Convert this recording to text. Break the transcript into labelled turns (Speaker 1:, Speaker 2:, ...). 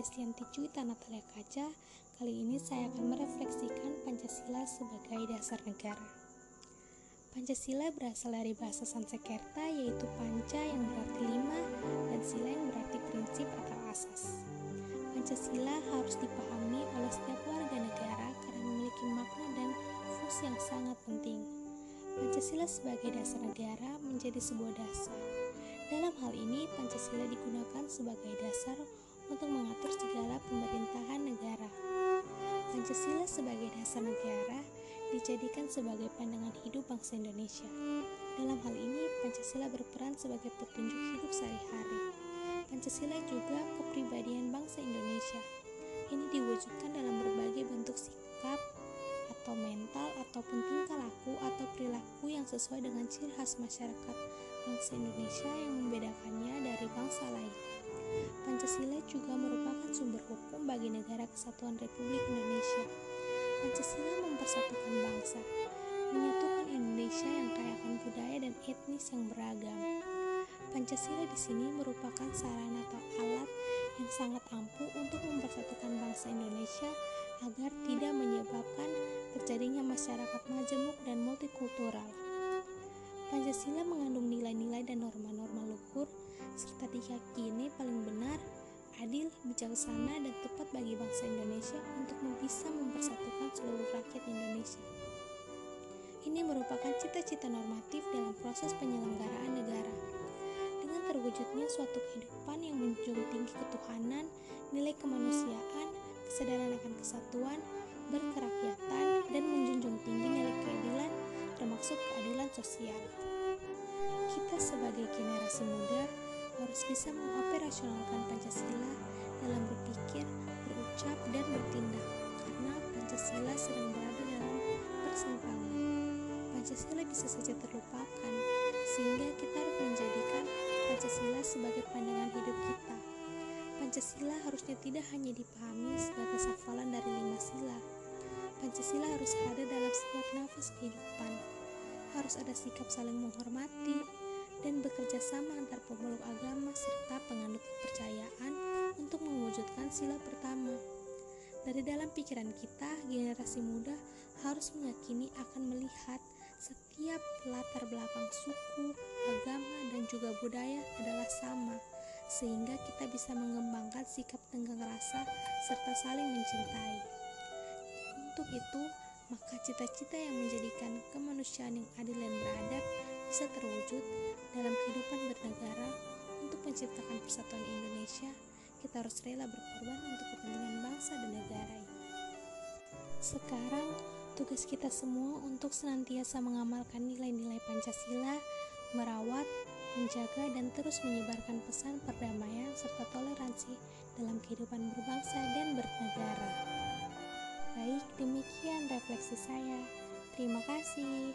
Speaker 1: Destianti Cuita Natalia Kaca. Kali ini saya akan merefleksikan Pancasila sebagai dasar negara. Pancasila berasal dari bahasa Sanskerta yaitu panca yang berarti lima dan sila yang berarti prinsip atau asas. Pancasila harus dipahami oleh setiap warga negara karena memiliki makna dan fungsi yang sangat penting. Pancasila sebagai dasar negara menjadi sebuah dasar dalam hal ini, Pancasila digunakan sebagai dasar untuk mengatur segala pemerintahan negara. Pancasila sebagai dasar negara dijadikan sebagai pandangan hidup bangsa Indonesia. Dalam hal ini, Pancasila berperan sebagai petunjuk hidup sehari-hari. Pancasila juga kepribadian bangsa Indonesia. Ini diwujudkan dalam berbagai bentuk sikap atau mental ataupun tingkah laku atau perilaku yang sesuai dengan ciri khas masyarakat bangsa Indonesia yang membedakannya kesatuan Republik Indonesia. Pancasila mempersatukan bangsa, menyatukan Indonesia yang kaya akan budaya dan etnis yang beragam. Pancasila di sini merupakan sarana atau alat yang sangat ampuh untuk mempersatukan bangsa Indonesia agar tidak menyebabkan terjadinya masyarakat majemuk dan multikultural. Pancasila mengandung nilai-nilai dan norma-norma luhur serta diyakini paling benar, bijaksana, dan tepat bagi bangsa Indonesia untuk bisa mempersatukan seluruh rakyat Indonesia. Ini merupakan cita-cita normatif dalam proses penyelenggaraan negara. Dengan terwujudnya suatu kehidupan yang menjunjung tinggi ketuhanan, nilai kemanusiaan, kesadaran akan kesatuan, berkerakyatan, dan menjunjung tinggi nilai keadilan, termasuk keadilan sosial. Kita sebagai generasi muda harus bisa mengoperasionalkan Pancasila dalam berpikir, berucap, dan bertindak karena Pancasila sedang berada dalam persimpangan. Pancasila bisa saja terlupakan, sehingga kita harus menjadikan Pancasila sebagai pandangan hidup kita. Pancasila harusnya tidak hanya dipahami sebagai hafalan dari lima sila, Pancasila harus hadir dalam setiap nafas kehidupan. Harus ada sikap saling menghormati dan bekerja sama antar pemeluk agama serta penganut kepercayaan untuk mewujudkan sila pertama. Dari dalam pikiran kita, generasi muda harus meyakini akan melihat setiap latar belakang suku, agama, dan juga budaya adalah sama, sehingga kita bisa mengembangkan sikap tenggang rasa serta saling mencintai. Untuk itu, maka cita-cita yang menjadikan kemanusiaan yang adil dan beradab bisa terwujud dalam kehidupan bernegara untuk menciptakan persatuan Indonesia. Kita harus rela berkorban untuk kepentingan bangsa dan negara. Sekarang, tugas kita semua untuk senantiasa mengamalkan nilai-nilai Pancasila, merawat, menjaga, dan terus menyebarkan pesan perdamaian serta toleransi dalam kehidupan berbangsa dan bernegara. Baik, demikian refleksi saya. Terima kasih.